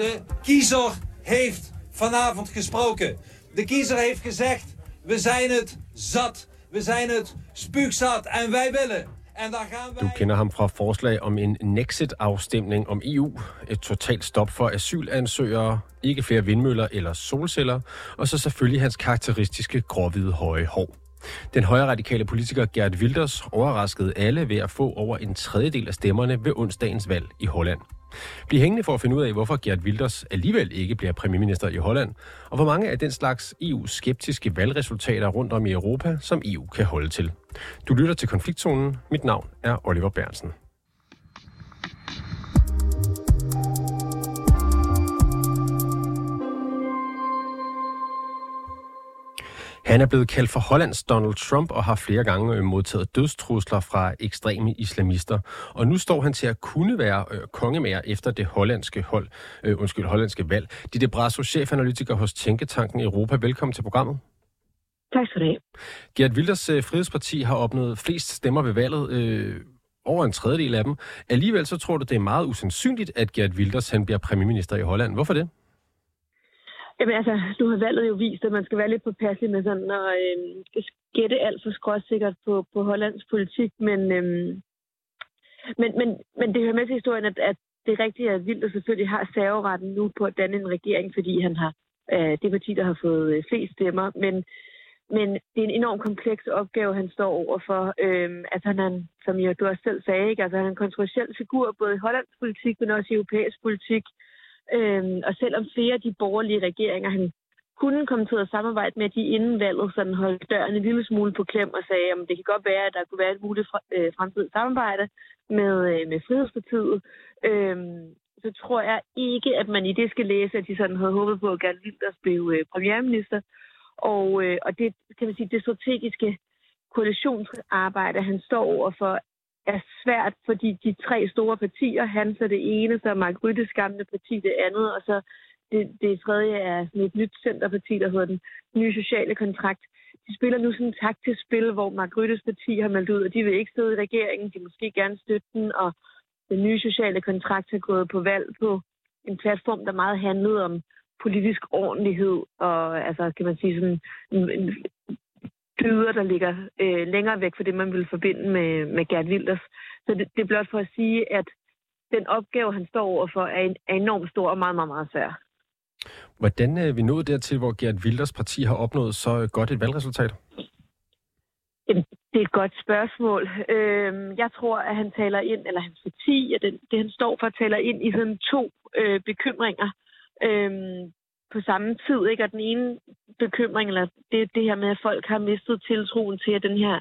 De kiezer heeft vanavond gesproken. De kiezer heeft gezegd, we zijn het zat. We zijn het spuugzat en wij willen. En daar gaan wij... Du kender ham fra forslag om en Nexit-afstemning om EU, et totalt stop for asylansøgere, ikke flere vindmøller eller solceller, og så selvfølgelig hans karakteristiske gråhvide høje hår. Den højre radikale politiker Gert Wilders overraskede alle ved at få over en tredjedel af stemmerne ved onsdagens valg i Holland. Bliv hængende for at finde ud af, hvorfor Gert Wilders alligevel ikke bliver premierminister i Holland, og hvor mange af den slags EU-skeptiske valgresultater rundt om i Europa, som EU kan holde til. Du lytter til Konfliktzonen. Mit navn er Oliver Bernsen. Han er blevet kaldt for Hollands Donald Trump og har flere gange øh, modtaget dødstrusler fra ekstreme islamister. Og nu står han til at kunne være øh, kongemager efter det hollandske hold, øh, undskyld, hollandske valg. Ditte Brasso, chefanalytiker hos Tænketanken Europa. Velkommen til programmet. Tak skal du have. Gert Wilders øh, Frihedsparti har opnået flest stemmer ved valget. Øh, over en tredjedel af dem. Alligevel så tror du, det er meget usandsynligt, at Gert Wilders han bliver premierminister i Holland. Hvorfor det? Jamen altså, nu har valget jo vist, at man skal være lidt påpasselig med sådan at øh, gætte alt for skråsikkert på, på Hollands politik, men, øh, men, men, men det hører med til historien, at, at det er vildt, at selvfølgelig har serveretten nu på at danne en regering, fordi han har øh, det parti, der har fået øh, flest stemmer, men, men det er en enorm kompleks opgave, han står overfor. Øh, altså han er, som jeg, du også selv sagde, ikke? Altså, han er en kontroversiel figur, både i hollandsk politik, men også i europæisk politik. Øhm, og selvom flere af de borgerlige regeringer, han kunne komme til at samarbejde med, de inden valget sådan holdt døren en lille smule på klem og sagde, at det kan godt være, at der kunne være et muligt øh, fremtidigt samarbejde med, øh, med Frihedspartiet. Øhm, så tror jeg ikke, at man i det skal læse, at de sådan havde håbet på, at Gerd Wilders blev øh, premierminister. Og, øh, og det, kan man sige, det strategiske koalitionsarbejde, han står over for, er svært, fordi de tre store partier, han så det ene, så Mark Ryttes gamle parti det andet, og så det, det tredje er sådan et nyt centerparti, der hedder den nye sociale kontrakt. De spiller nu sådan et taktisk spil, hvor Mark Ryttes parti har meldt ud, at de vil ikke sidde i regeringen, de måske gerne støtte den, og den nye sociale kontrakt har gået på valg på en platform, der meget handlede om politisk ordentlighed, og altså, kan man sige, sådan en, en dyder, der ligger øh, længere væk fra det, man vil forbinde med, med Gert Wilders. Så det, det er blot for at sige, at den opgave, han står overfor, er, en, er enormt stor og meget, meget, meget svær. Hvordan er vi nået dertil, hvor Gert Wilders parti har opnået så godt et valgresultat? Det er et godt spørgsmål. Øhm, jeg tror, at han taler ind, eller hans parti, at det, han står for, taler ind i sådan to øh, bekymringer. På samme tid. Ikke? Og den ene bekymring, eller det, det her med, at folk har mistet tiltroen til, at den her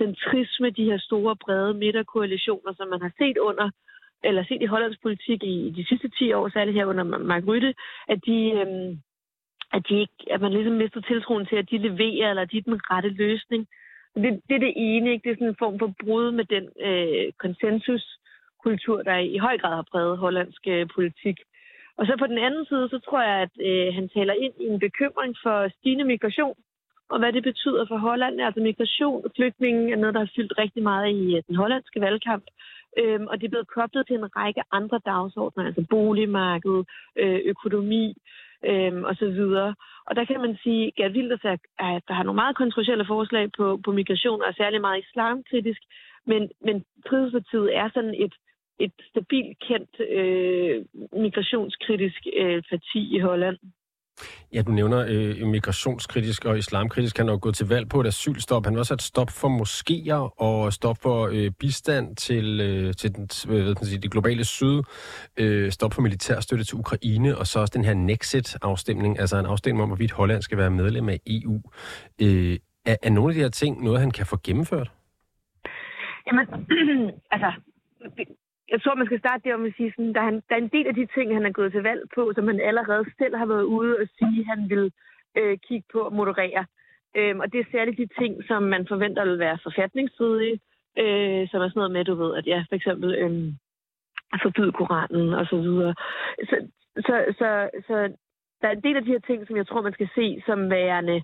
centrisme, de her store, brede midterkoalitioner, som man har set under, eller set i hollandsk politik i de sidste 10 år, særligt her under Mark Rytte, at de, øhm, at, de ikke, at man ligesom mister tiltroen til, at de leverer, eller at de er den rette løsning. Det, det er det ene, ikke? Det er sådan en form for brud med den øh, konsensuskultur, der i høj grad har præget hollandsk øh, politik. Og så på den anden side, så tror jeg, at øh, han taler ind i en bekymring for stigende migration, og hvad det betyder for Holland. Altså migration og flygtninge er noget, der har fyldt rigtig meget i øh, den hollandske valgkamp. Øhm, og det er blevet koblet til en række andre dagsordner, altså boligmarked, øh, økonomi øhm, osv. Og der kan man sige, at Gert Wilders er, at der har nogle meget kontroversielle forslag på, på migration, og særlig meget islamkritisk. Men, men Frihedspartiet er sådan et, et stabilt kendt øh, migrationskritisk øh, parti i Holland. Ja, du nævner øh, migrationskritisk og islamkritisk. Han har gået til valg på et asylstop. Han har også et stop for moskéer og stop for øh, bistand til, øh, til den, hvad man sige, det globale syd. Øh, stop for militærstøtte til Ukraine. Og så også den her Nexit-afstemning, altså en afstemning om, hvorvidt Holland skal være medlem af EU. Øh, er, er nogle af de her ting noget, han kan få gennemført? Jamen, altså, jeg tror, man skal starte der med at sige, sådan, der, er, der er en del af de ting, han er gået til valg på, som han allerede selv har været ude og sige, han vil øh, kigge på og moderere. Øhm, og det er særligt de ting, som man forventer vil være forfatningsstridige, øh, som er sådan noget med, du ved, at ja, for eksempel øh, forbyde Koranen og så videre. Så, så, så, så der er en del af de her ting, som jeg tror, man skal se som værende øh,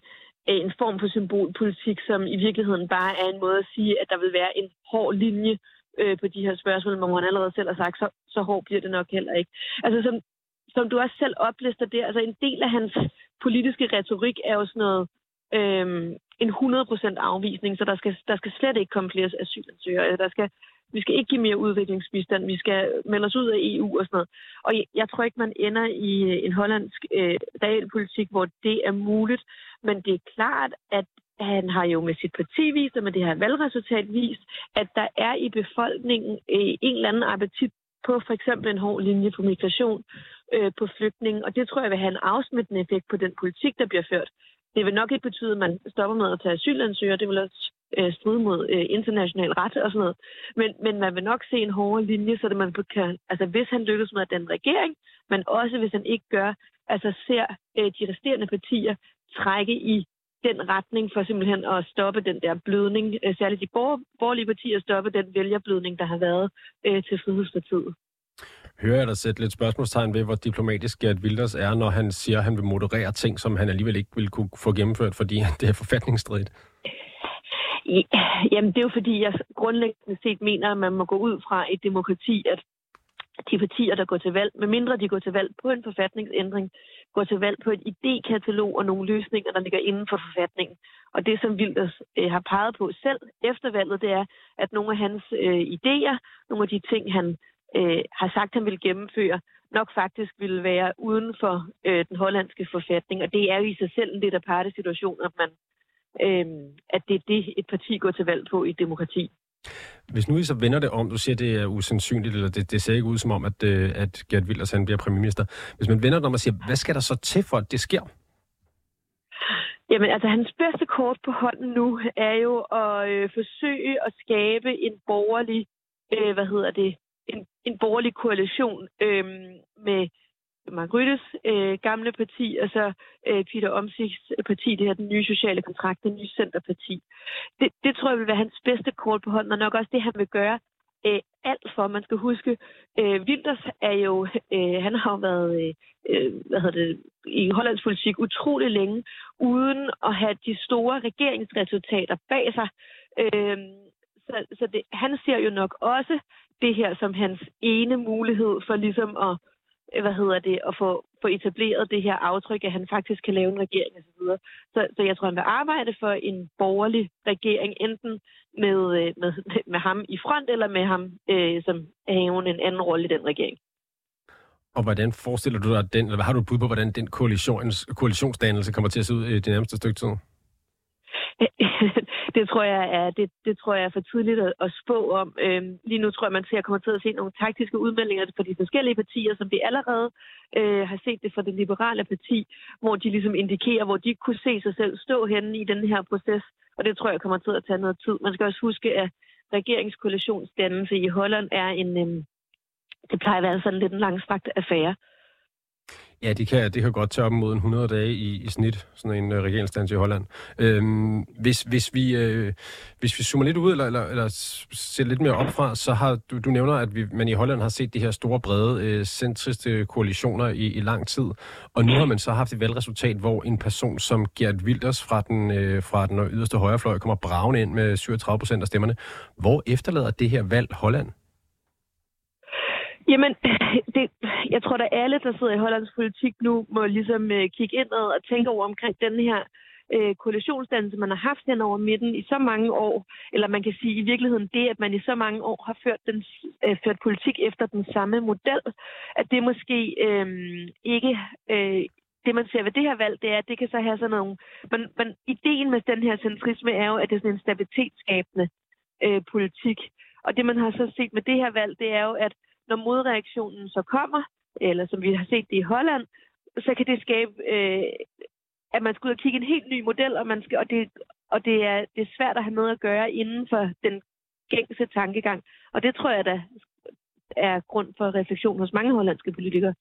en form for symbolpolitik, som i virkeligheden bare er en måde at sige, at der vil være en hård linje øh, på de her spørgsmål, hvor man allerede selv har sagt, så, så hård bliver det nok heller ikke. Altså, som, som du også selv oplister der, altså en del af hans politiske retorik er jo sådan noget, øh, en 100% afvisning, så der skal, der skal slet ikke komme flere asylansøgere. Der skal, vi skal ikke give mere udviklingsbistand, vi skal melde os ud af EU og sådan noget. Og jeg, jeg tror ikke, man ender i øh, en hollandsk øh, realpolitik, hvor det er muligt, men det er klart, at han har jo med sit parti vist, og med det her valgresultat vist, at der er i befolkningen øh, en eller anden appetit på for eksempel en hård linje på migration, øh, på flygtning, og det tror jeg vil have en afsmittende effekt på den politik, der bliver ført. Det vil nok ikke betyde, at man stopper med at tage asylansøgere. Det vil også øh, stride mod øh, international ret og sådan noget. Men, men man vil nok se en hårdere linje, så det man kan, altså hvis han lykkes med den regering, men også hvis han ikke gør, altså ser øh, de resterende partier trække i den retning for simpelthen at stoppe den der blødning, øh, særligt de borgerlige partier, stoppe den vælgerblødning, der har været øh, til Frihedspartiet. Hører jeg dig sætte lidt spørgsmålstegn ved, hvor diplomatisk Gert Wilders er, når han siger, at han vil moderere ting, som han alligevel ikke vil kunne få gennemført, fordi det er forfatningsstridigt? Jamen, det er jo fordi, jeg grundlæggende set mener, at man må gå ud fra et demokrati, at de partier, der går til valg, medmindre de går til valg på en forfatningsændring, går til valg på et idékatalog og nogle løsninger, der ligger inden for forfatningen. Og det, som Wilders øh, har peget på selv efter valget, det er, at nogle af hans øh, idéer, nogle af de ting, han øh, har sagt, han vil gennemføre, nok faktisk ville være uden for øh, den hollandske forfatning. Og det er jo i sig selv en lidt aparte situation, at, man, øh, at det er det, et parti går til valg på i demokrati. Hvis nu I så vender det om, du siger, det er usandsynligt, eller det, det ser ikke ud som om, at, øh, at Gert Wilders han bliver premierminister. Hvis man vender det om og siger, hvad skal der så til for, at det sker? Jamen, altså hans bedste kort på hånden nu er jo at øh, forsøge at skabe en borgerlig, øh, hvad hedder det, en, en borgerlig koalition øh, med Mark Ryttes øh, gamle parti, og så øh, Peter Omsigts parti, det her den nye sociale kontrakt, det nye centerparti. Det, det tror jeg vil være hans bedste kort på hånden, og nok også det, han vil gøre øh, alt for. Man skal huske, øh, Winters er jo, øh, han har jo været øh, øh hvad hedder det, i Hollands politik utrolig længe, uden at have de store regeringsresultater bag sig. Øh, så så det, han ser jo nok også det her som hans ene mulighed for ligesom at Øh, hvad hedder det, at få, få etableret det her aftryk, at han faktisk kan lave en regering osv. Så, så, så jeg tror, han vil arbejde for en borgerlig regering, enten med, øh, med, med ham i front, eller med ham, øh, som haven en anden rolle i den regering. Og hvordan forestiller du dig, den, eller hvad har du bud på, hvordan den koalitions, koalitionsdannelse kommer til at se ud i det nærmeste stykke tid? det tror jeg er det, det tror jeg er for tidligt at, at spå om. Øhm, lige nu tror jeg, man ser kommer til at se nogle taktiske udmeldinger fra de forskellige partier, som vi allerede øh, har set det fra det liberale parti, hvor de ligesom indikerer, hvor de kunne se sig selv stå henne i den her proces. Og det tror jeg kommer til at tage noget tid. Man skal også huske, at regeringskoalitionsdannelse i Holland er en, Øh, det plejer at være sådan lidt en langstrakt affære. Ja, det kan, det kan godt tage op mod 100 dage i, i snit, sådan en øh, regeringsdans i Holland. Øhm, hvis, hvis, vi, øh, hvis vi zoomer lidt ud, eller, eller, eller ser lidt mere op fra, så har du, du nævner, at vi, man i Holland har set de her store, brede, øh, centriste koalitioner i, i lang tid. Og nu har man så haft et valgresultat, hvor en person som Gert Wilders fra den, øh, fra den yderste højrefløj kommer bravende ind med 37 procent af stemmerne. Hvor efterlader det her valg Holland? Jamen, det, jeg tror, at alle, der sidder i Hollands politik nu, må ligesom øh, kigge indad og tænke over omkring den her øh, koalitionsdannelse, man har haft hen over midten i så mange år, eller man kan sige i virkeligheden det, at man i så mange år har ført, den, øh, ført politik efter den samme model, at det måske øh, ikke... Øh, det, man ser ved det her valg, det er, at det kan så have sådan nogle... Men, men ideen med den her centrisme er jo, at det er sådan en stabilitetsskabende øh, politik. Og det, man har så set med det her valg, det er jo, at når modreaktionen så kommer, eller som vi har set det i Holland, så kan det skabe, øh, at man skal ud og kigge en helt ny model, og, man skal, og, det, og det, er, det er svært at have noget at gøre inden for den gængse tankegang. Og det tror jeg, der er grund for refleksion hos mange hollandske politikere.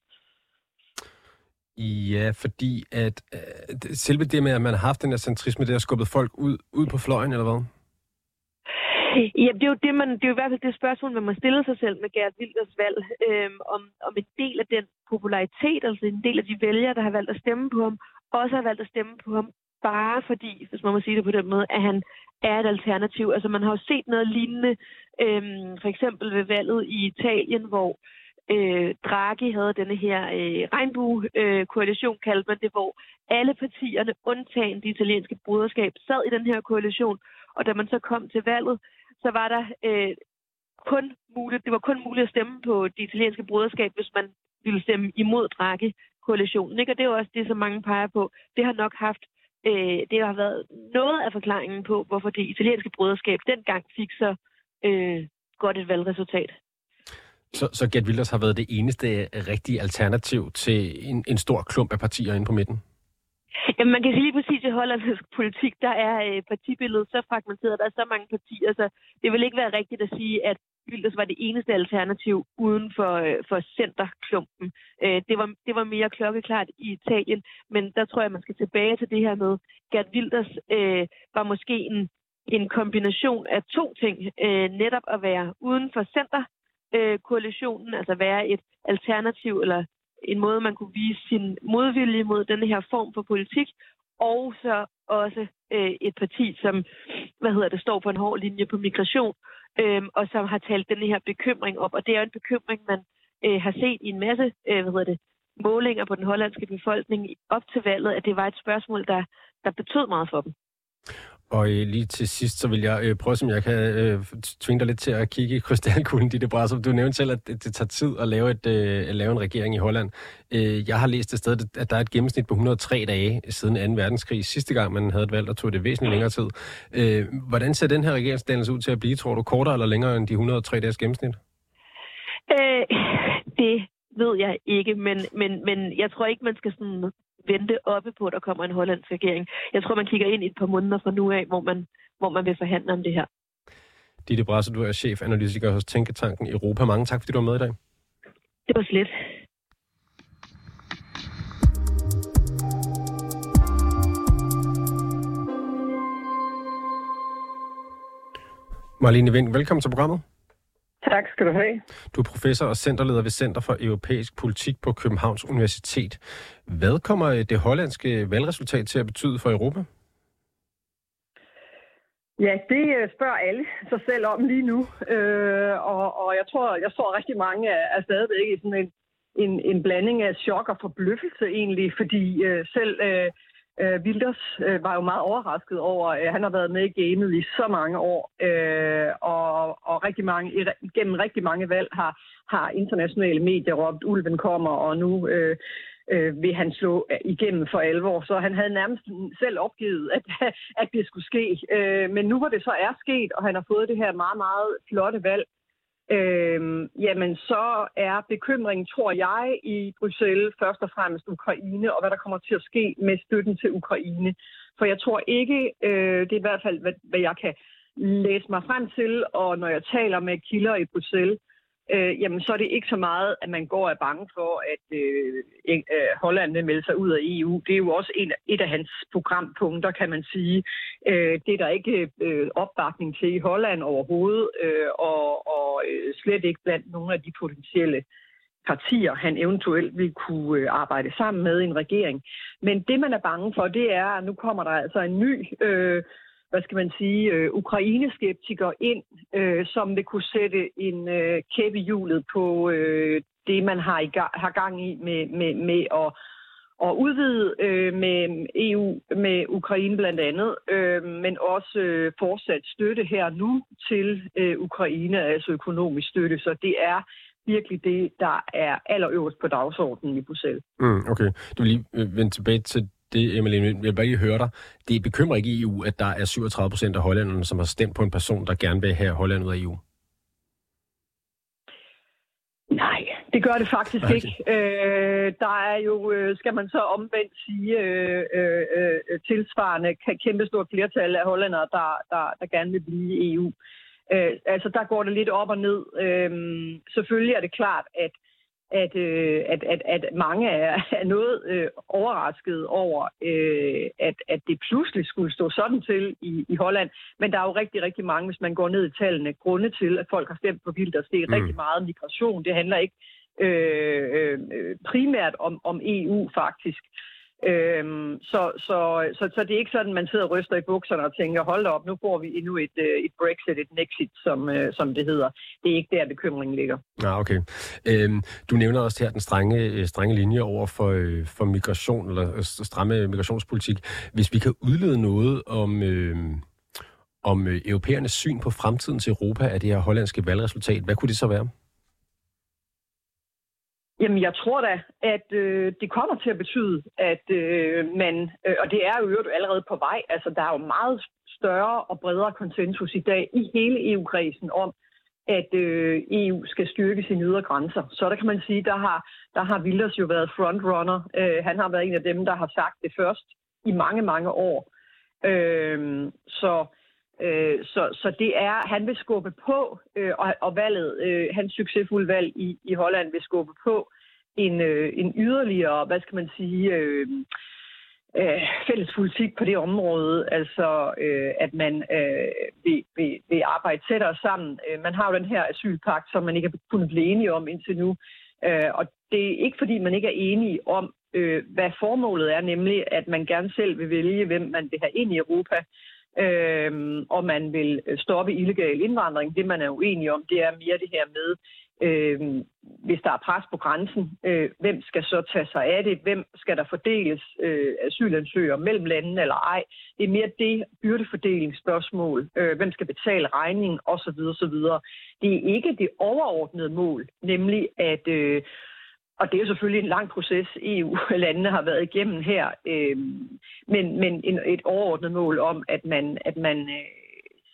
Ja, fordi at øh, selve det med, at man har haft den her centrisme, det har skubbet folk ud, ud på fløjen, eller hvad? Ja, det er jo det, man, det er jo i hvert fald det spørgsmål, man må stille sig selv med Gert Wilders valg, øhm, om, om en del af den popularitet, altså en del af de vælgere, der har valgt at stemme på ham, også har valgt at stemme på ham, bare fordi, hvis man må sige det på den måde, at han er et alternativ. Altså man har jo set noget lignende, øhm, for eksempel ved valget i Italien, hvor øh, Draghi havde denne her øh, regnbue-koalition, øh, kaldte man det, hvor alle partierne, undtagen det italienske broderskab, sad i den her koalition. Og da man så kom til valget, så var der øh, kun muligt, det var kun muligt at stemme på det italienske broderskab, hvis man ville stemme imod Draghi-koalitionen. Ikke? Og det er jo også det, som mange peger på. Det har nok haft øh, det har været noget af forklaringen på, hvorfor det italienske broderskab dengang fik så øh, godt et valgresultat. Så, så Gert Wilders har været det eneste rigtige alternativ til en, en stor klump af partier inde på midten? Jamen, man kan sige lige præcis, i hollandsk politik, der er øh, partibilledet så fragmenteret, der er så mange partier, så det vil ikke være rigtigt at sige, at Wilders var det eneste alternativ uden for, øh, for centerklumpen. Øh, det, var, det var mere klokkeklart i Italien, men der tror jeg, man skal tilbage til det her med, Gert Wilders øh, var måske en, en kombination af to ting. Øh, netop at være uden for centerkoalitionen, øh, altså være et alternativ eller en måde, man kunne vise sin modvilje mod den her form for politik, og så også øh, et parti, som hvad hedder det, står på en hård linje på migration, øh, og som har talt den her bekymring op. Og det er en bekymring, man øh, har set i en masse øh, hvad hedder det, målinger på den hollandske befolkning op til valget, at det var et spørgsmål, der, der betød meget for dem. Og øh, lige til sidst, så vil jeg øh, prøve, som jeg kan øh, tvinge dig lidt til at kigge i krystalkuglen, Ditte Brasser. Du nævnte selv, at det, det tager tid at lave, et, øh, at lave en regering i Holland. Øh, jeg har læst et sted, at der er et gennemsnit på 103 dage siden 2. verdenskrig. Sidste gang, man havde et valg, der tog det væsentligt længere tid. Øh, hvordan ser den her regeringsdannelse ud til at blive, tror du, kortere eller længere end de 103 dages gennemsnit? Øh, det ved jeg ikke, men, men, men jeg tror ikke, man skal sådan vente oppe på, at der kommer en hollandsk regering. Jeg tror, man kigger ind i et par måneder fra nu af, hvor man, hvor man vil forhandle om det her. Ditte Brasse, du er chefanalytiker hos Tænketanken Europa. Mange tak, fordi du var med i dag. Det var slet. Marlene Vind, velkommen til programmet. Tak skal du have. Du er professor og centerleder ved Center for Europæisk Politik på Københavns Universitet. Hvad kommer det hollandske valgresultat til at betyde for Europa? Ja, det øh, spørger alle sig selv om lige nu. Øh, og, og jeg tror, jeg tror rigtig mange er, er stadigvæk i sådan en, en, en blanding af chok og forbløffelse egentlig, fordi øh, selv øh, Øh, Wilders øh, var jo meget overrasket over, at han har været med i gamet i så mange år, øh, og, og rigtig mange, gennem rigtig mange valg har, har internationale medier råbt, ulven kommer, og nu øh, øh, vil han slå øh, igennem for alvor. Så han havde nærmest selv opgivet, at, at det skulle ske. Øh, men nu hvor det så er sket, og han har fået det her meget, meget flotte valg, øh, jamen så er bekymringen, tror jeg, i Bruxelles først og fremmest Ukraine, og hvad der kommer til at ske med støtten til Ukraine. For jeg tror ikke, øh, det er i hvert fald, hvad, hvad jeg kan læse mig frem til, og når jeg taler med kilder i Bruxelles, øh, jamen så er det ikke så meget, at man går af bange for, at øh, øh, Holland vil melde sig ud af EU. Det er jo også en, et af hans programpunkter, kan man sige. Øh, det er der ikke øh, opbakning til i Holland overhovedet, øh, og, og øh, slet ikke blandt nogle af de potentielle partier, han eventuelt vil kunne øh, arbejde sammen med i en regering. Men det, man er bange for, det er, at nu kommer der altså en ny øh, hvad skal man sige, øh, ukraineskeptikere ind, øh, som vil kunne sætte en øh, kæppe hjulet på øh, det, man har, i gang, har gang i med, med, med at, at udvide øh, med EU, med Ukraine blandt andet, øh, men også øh, fortsat støtte her nu til øh, Ukraine, altså økonomisk støtte. Så det er virkelig det, der er allerøverst på dagsordenen i Bruxelles. Mm, okay. Du vil lige øh, vende tilbage til det, Emily, jeg vil bare lige høre dig. Det bekymrer ikke EU, at der er 37 procent af hollænderne, som har stemt på en person, der gerne vil have Holland ud af EU? Nej, det gør det faktisk okay. ikke. Øh, der er jo, øh, skal man så omvendt sige, øh, øh, øh tilsvarende kæmpe stort flertal af hollændere, der, der, der gerne vil blive i EU. Øh, altså, der går det lidt op og ned. Øh, selvfølgelig er det klart, at at, øh, at, at, at mange er, er noget øh, overrasket over, øh, at, at det pludselig skulle stå sådan til i, i Holland. Men der er jo rigtig, rigtig mange, hvis man går ned i tallene, grunde til, at folk har stemt på Wilders. Det er mm. rigtig meget migration. Det handler ikke øh, øh, primært om, om EU faktisk. Øhm, så, så, så, så det er ikke sådan, man sidder og ryster i bukserne og tænker, hold op, nu får vi endnu et, øh, et Brexit, et Nexit, som, øh, som det hedder. Det er ikke der, bekymringen ligger. Ja, okay. Øhm, du nævner også her den strenge, øh, strenge linje over for, for migration, eller stramme migrationspolitik. Hvis vi kan udlede noget om... Øhm, øh, om europæernes syn på fremtiden til Europa af det her hollandske valgresultat, hvad kunne det så være? Jamen, jeg tror da, at øh, det kommer til at betyde, at øh, man, øh, og det er jo allerede på vej, altså der er jo meget større og bredere konsensus i dag i hele EU-kredsen om, at øh, EU skal styrke sine ydre grænser. Så der kan man sige, der har, der har Wilders jo været frontrunner. Øh, han har været en af dem, der har sagt det først i mange, mange år. Øh, så Øh, så, så det er, han vil skubbe på, øh, og, og valget, øh, hans succesfulde valg i, i Holland vil skubbe på en, øh, en yderligere, hvad skal man sige, øh, øh, fælles politik på det område, altså øh, at man øh, vil, vil, vil arbejde tættere sammen. Øh, man har jo den her asylpagt, som man ikke har kunnet blive enige om indtil nu, øh, og det er ikke fordi, man ikke er enige om, øh, hvad formålet er, nemlig at man gerne selv vil vælge, hvem man vil have ind i Europa, øh, og man vil stoppe illegal indvandring. Det, man er uenig om, det er mere det her med, øh, hvis der er pres på grænsen, øh, hvem skal så tage sig af det? Hvem skal der fordeles øh, asylansøgere mellem landene eller ej? Det er mere det byrdefordelingsspørgsmål. Øh, hvem skal betale regningen? Osv. osv. Det er ikke det overordnede mål, nemlig at... Øh, og det er selvfølgelig en lang proces, EU-landene har været igennem her, øh, men, men en, et overordnet mål om, at man, at man øh,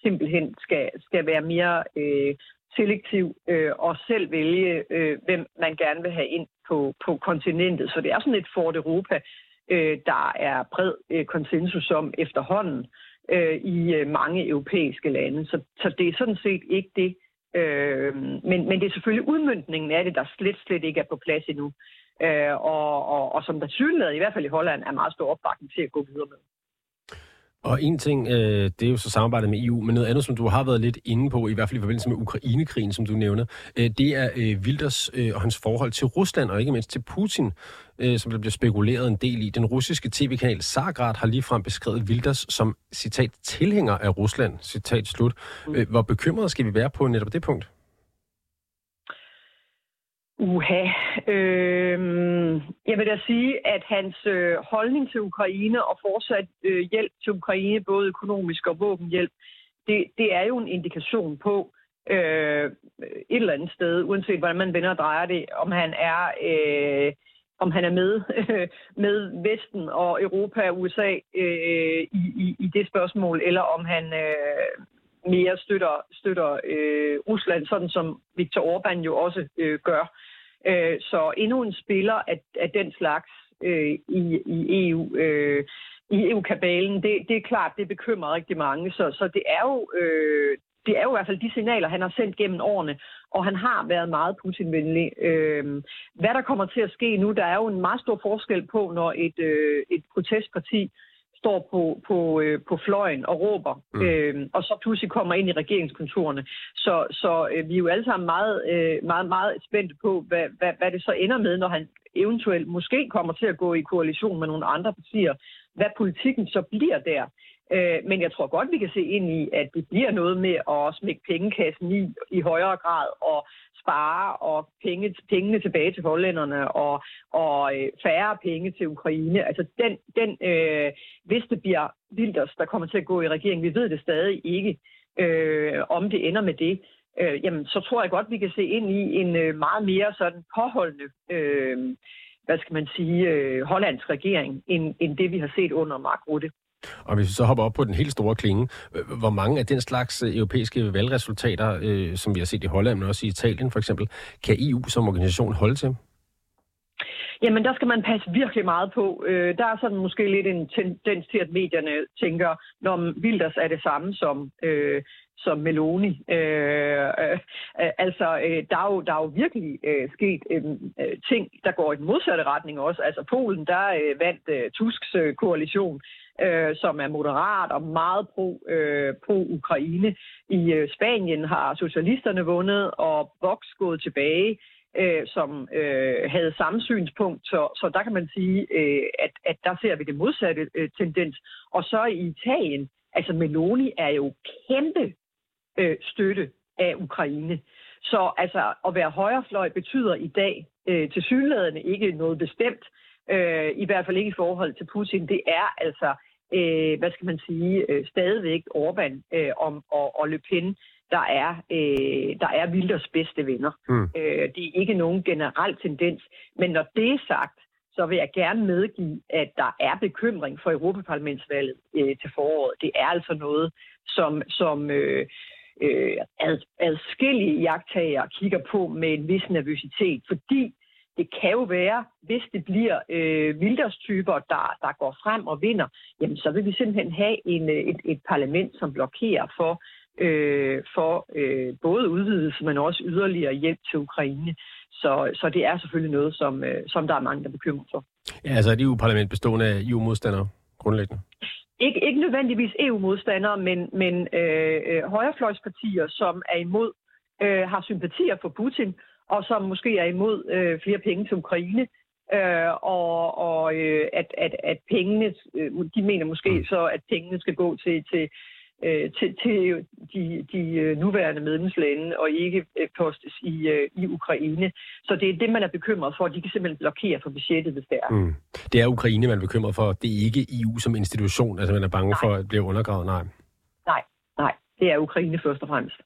simpelthen skal, skal være mere øh, selektiv øh, og selv vælge, øh, hvem man gerne vil have ind på, på kontinentet. Så det er sådan et Fort Europa, øh, der er bred øh, konsensus om efterhånden øh, i øh, mange europæiske lande. Så, så det er sådan set ikke det, Øh, men, men det er selvfølgelig udmyndningen af det, der slet, slet ikke er på plads endnu. Øh, og, og, og som der synlighed, i hvert fald i Holland, er meget stor opbakning til at gå videre med. Og en ting, øh, det er jo så samarbejdet med EU, men noget andet, som du har været lidt inde på, i hvert fald i forbindelse med Ukrainekrigen, som du nævner, øh, det er øh, Wilders øh, og hans forhold til Rusland, og ikke mindst til Putin, øh, som der bliver spekuleret en del i. Den russiske tv-kanal Sargrad har ligefrem beskrevet Wilders som, citat, tilhænger af Rusland, citat slut. Mm. Øh, hvor bekymret skal vi være på netop det punkt? Uha. Øh, jeg vil da sige, at hans øh, holdning til Ukraine og fortsat øh, hjælp til Ukraine, både økonomisk og våbenhjælp, det, det er jo en indikation på øh, et eller andet sted, uanset hvordan man vender og drejer det, om han er... Øh, om han er med, med Vesten og Europa og USA øh, i, i, i det spørgsmål, eller om han øh, mere støtter, støtter øh, Rusland, sådan som Viktor Orbán jo også øh, gør. Øh, så endnu en spiller af, af den slags øh, i, i EU. Øh, i EU-kabalen, det, det er klart, det bekymrer rigtig mange. Så, så det er jo øh, det er jo i hvert fald de signaler, han har sendt gennem årene, og han har været meget Putin-venlig. Øh, hvad der kommer til at ske nu, der er jo en meget stor forskel på, når et, øh, et protestparti står på, på, øh, på fløjen og råber, mm. øh, og så pludselig kommer ind i regeringskontorene. Så, så øh, vi er jo alle sammen meget, øh, meget, meget spændte på, hvad, hvad, hvad det så ender med, når han eventuelt måske kommer til at gå i koalition med nogle andre partier. Hvad politikken så bliver der. Øh, men jeg tror godt, vi kan se ind i, at det bliver noget med at smække pengekassen i i højere grad og spare og penge, pengene tilbage til hollænderne og, og øh, færre penge til Ukraine. Altså den, den øh, hvis det bliver Wilders, der kommer til at gå i regeringen, vi ved det stadig ikke, øh, om det ender med det, øh, jamen så tror jeg godt, vi kan se ind i en øh, meget mere sådan påholdende øh, hvad skal man sige, øh, hollandsk regering, end, end det vi har set under Mark Rutte. Og hvis vi så hopper op på den helt store klinge, øh, øh, hvor mange af den slags øh, europæiske valgresultater, øh, som vi har set i Holland, men også i Italien for eksempel, kan EU som organisation holde til? Jamen, der skal man passe virkelig meget på. Øh, der er sådan måske lidt en tendens til, at medierne tænker, når Wilders er det samme som, øh, som Meloni. Øh, øh, altså, øh, der, er jo, der er jo virkelig øh, sket øh, ting, der går i den modsatte retning også. Altså, Polen, der øh, vandt øh, Tusks øh, koalition øh, som er moderat og meget pro, øh, på Ukraine. I øh, Spanien har socialisterne vundet, og Vox gået tilbage. øh, som øh, havde samme synspunkt. Så, så der kan man sige, øh, at, at der ser vi det modsatte øh, tendens. Og så i Italien, altså Meloni er jo kæmpe øh, støtte af Ukraine. Så altså at være højrefløj betyder i dag øh, til synlædende ikke noget bestemt, øh, i hvert fald ikke i forhold til Putin. Det er altså, øh, hvad skal man sige, øh, stadigvæk Orbán øh, om, og, og Le Pen, der er, øh, der er Wilders bedste venner. Mm. Øh, det er ikke nogen generel tendens. Men når det er sagt, så vil jeg gerne medgive, at der er bekymring for Europaparlamentsvalget øh, til foråret. Det er altså noget, som, som øh, øh, ad, adskillige jagttager kigger på med en vis nervøsitet, fordi det kan jo være, hvis det bliver øh, Wilders-typer, der, der går frem og vinder, jamen så vil vi simpelthen have en, øh, et, et parlament, som blokerer for, øh, for øh, både udvidelse, men også yderligere hjælp til Ukraine. Så, så det er selvfølgelig noget, som, øh, som der er mange, der bekymrer for. Ja, altså et EU-parlament bestående af EU-modstandere, grundlæggende? Ikke, ikke nødvendigvis EU-modstandere, men, men øh, øh, højrefløjspartier, som er imod, øh, har sympatier for Putin, og som måske er imod øh, flere penge til Ukraine, øh, og, og øh, at, at, at pengene, øh, de mener måske mm. så, at pengene skal gå til, til øh, til, til de, de øh, nuværende medlemslande og ikke øh, postes i, øh, i Ukraine. Så det er det, man er bekymret for. De kan simpelthen blokere for budgettet, hvis det er. Mm. Det er Ukraine, man er bekymret for. Det er ikke EU som institution, altså man er bange nej. for at blive undergravet. Nej. nej, nej. Det er Ukraine først og fremmest.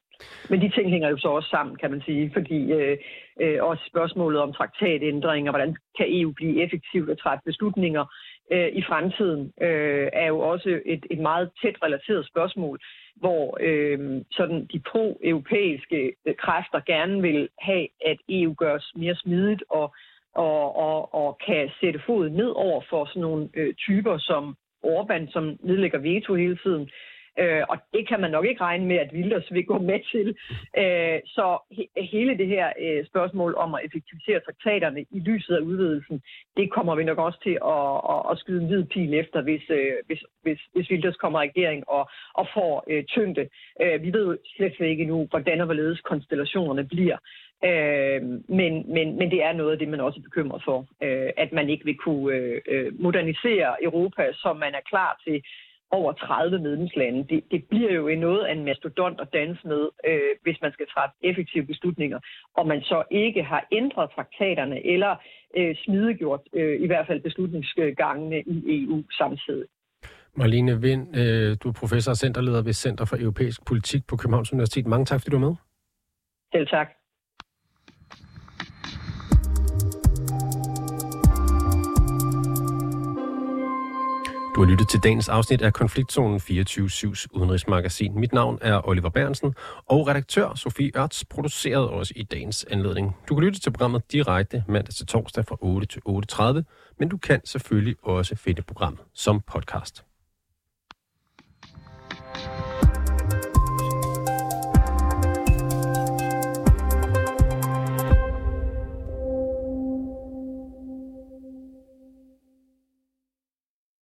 Men de ting hænger jo så også sammen, kan man sige, fordi øh, øh, også spørgsmålet om traktatændringer, hvordan kan EU blive effektivt og træffe beslutninger øh, i fremtiden, øh, er jo også et, et meget tæt relateret spørgsmål, hvor øh, sådan de pro-europæiske øh, kræfter gerne vil have, at EU gøres mere smidigt og, og, og, og kan sætte foden ned over for sådan nogle øh, typer som Orbán, som nedlægger veto hele tiden, Øh, Øh, og det kan man nok ikke regne med, at Wilders vil gå med til. Øh, så he- hele det her øh, spørgsmål om at effektivisere traktaterne i lyset af udvidelsen, det kommer vi nok også til at, at, at skyde en hvid pil efter, hvis, øh, hvis, hvis, hvis Wilders kommer i regering og, og får øh, tyngde. Øh, vi ved jo slet ikke endnu, hvordan og hvorledes konstellationerne bliver. Øh, men, men, men det er noget af det, man også er bekymret for, øh, at man ikke vil kunne øh, øh modernisere Europa, som man er klar til over 30 medlemslande. Det, det bliver jo noget af en mastodont at danse med, øh, hvis man skal træffe effektive beslutninger, og man så ikke har ændret traktaterne eller øh, smidegjort øh, i hvert fald beslutningsgangene i EU samtidig. Marlene Vind, øh, du er professor og centerleder ved Center for Europæisk Politik på Københavns Universitet. Mange tak, fordi du er med. Selv tak. Du har lyttet til dagens afsnit af Konfliktzonen 24-7's udenrigsmagasin. Mit navn er Oliver Bernsen, og redaktør Sofie Ørts producerede også i dagens anledning. Du kan lytte til programmet direkte mandag til torsdag fra 8 til 8.30, men du kan selvfølgelig også finde programmet som podcast.